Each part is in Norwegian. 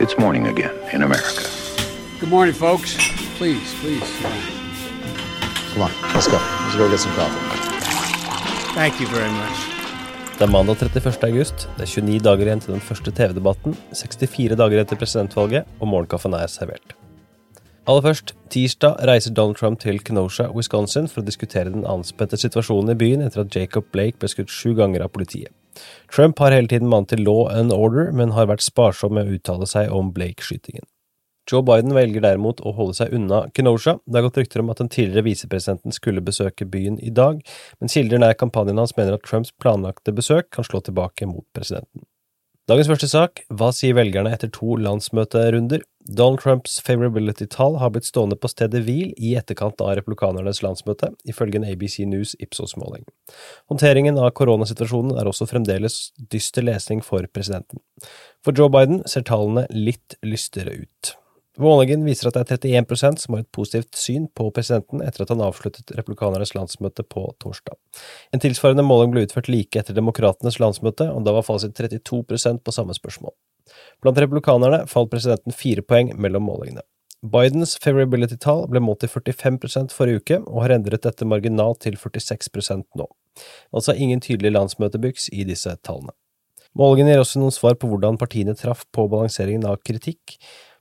It's morning again in America. Good morning, folks. Please, please. Come on, let's go. Let's go get some coffee. Thank you very much. Det er mandag 31. august. Det er 29 dager igjen til den første TV-debatten, 64 dager etter presidentvalget, og morgenkaffen er servert. Aller først, tirsdag reiser Donald Trump til Kenosha, Wisconsin for å diskutere den anspente situasjonen i byen etter at Jacob Blake ble skutt sju ganger av politiet. Trump har hele tiden mant til law and order, men har vært sparsom med å uttale seg om Blake-skytingen. Joe Biden velger derimot å holde seg unna Kenosha. Det har gått rykter om at den tidligere visepresidenten skulle besøke byen i dag, men kilder nær kampanjen hans mener at Trumps planlagte besøk kan slå tilbake mot presidenten. Dagens første sak, hva sier velgerne etter to landsmøterunder? Donald Trumps favorability-tall har blitt stående på stedet hvil i etterkant av republikanernes landsmøte, ifølge en ABC News Ipsos-måling. Håndteringen av koronasituasjonen er også fremdeles dyster lesning for presidenten. For Joe Biden ser tallene litt lystere ut. Målingen viser at det er 31 som har et positivt syn på presidenten etter at han avsluttet republikanernes landsmøte på torsdag. En tilsvarende måling ble utført like etter demokratenes landsmøte, og da var fasit 32% på samme spørsmål. Blant republikanerne falt presidenten fire poeng mellom målingene. Bidens favorability-tall ble målt til 45% forrige uke, og har endret dette marginalt til 46% nå. Altså ingen tydelig landsmøtebyks i disse tallene. Målingen gir også noen svar på hvordan partiene traff på balanseringen av kritikk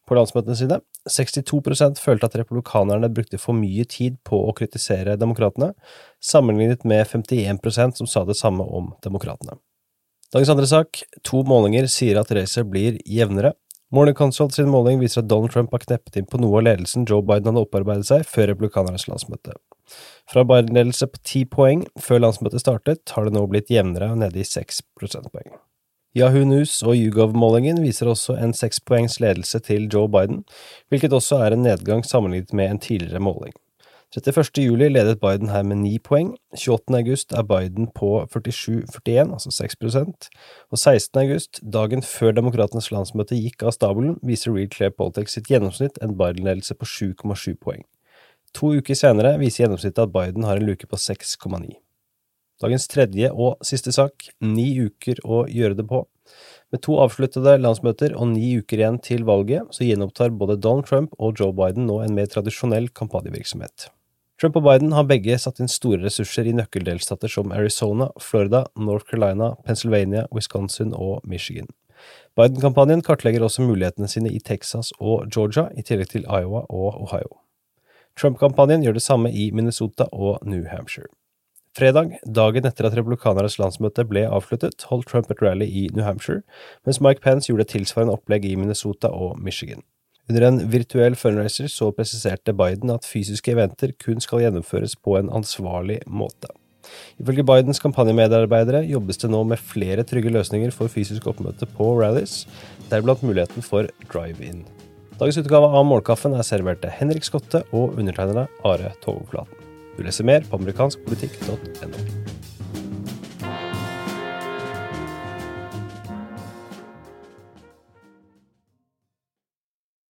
på landsmøtene sine. 62% følte at republikanerne brukte for mye tid på å kritisere demokratene, sammenlignet med 51% som sa det samme om demokratene. Dagens andre sak, to målinger sier at racet blir jevnere. Morning Consult sin måling viser at Donald Trump har kneppet inn på noe av ledelsen Joe Biden hadde opparbeidet seg før republikanernes landsmøte. Fra Biden-ledelse på ti poeng før landsmøtet startet, har det nå blitt jevnere nede i seks prosentpoeng. Yahoo News og YouGov-målingen viser også en sekspoengs ledelse til Joe Biden, hvilket også er en nedgang sammenlignet med en tidligere måling. 31. juli ledet Biden her med 9 poeng, 28. august er Biden på 47,41, altså 6% og 16. august, dagen før demokratenes landsmøte gikk av stabelen, viser Real Clear Politics sitt gjennomsnitt en Biden-ledelse på 7,7 poeng. To uker senere viser gjennomsnittet at Biden har en luke på 6,9. Dagens tredje og siste sak, ni uker å gjøre det på. Med to avsluttede landsmøter og ni uker igjen til valget, så gjenopptar både Donald Trump og Joe Biden nå en mer tradisjonell kampanjevirksomhet. Trump og Biden har begge satt inn store ressurser i nøkkeldelstater som Arizona, Florida, North Carolina, Pennsylvania, Wisconsin og Michigan. Biden-kampanjen kartlegger også mulighetene sine i Texas og Georgia, i tillegg til Iowa og Ohio. Trump-kampanjen gjør det samme i Minnesota og New Hampshire. Fredag, dagen etter at republikanernes landsmøte ble avsluttet, holdt Trump et rally i New Hampshire, mens Mike Pence gjorde et tilsvarende opplegg i Minnesota og Michigan. Under en virtuell fundraiser så presiserte Biden at fysiske eventer kun skal gjennomføres på en ansvarlig måte. Ifølge Bidens kampanjemedarbeidere jobbes det nå med flere trygge løsninger for fysisk oppmøte på rallies, deriblant muligheten for drive-in. Dagens utgave av Målkaffen er servert til Henrik Skotte og undertegnede Are Togflaten. Du leser mer på amerikanskpolitikk.no.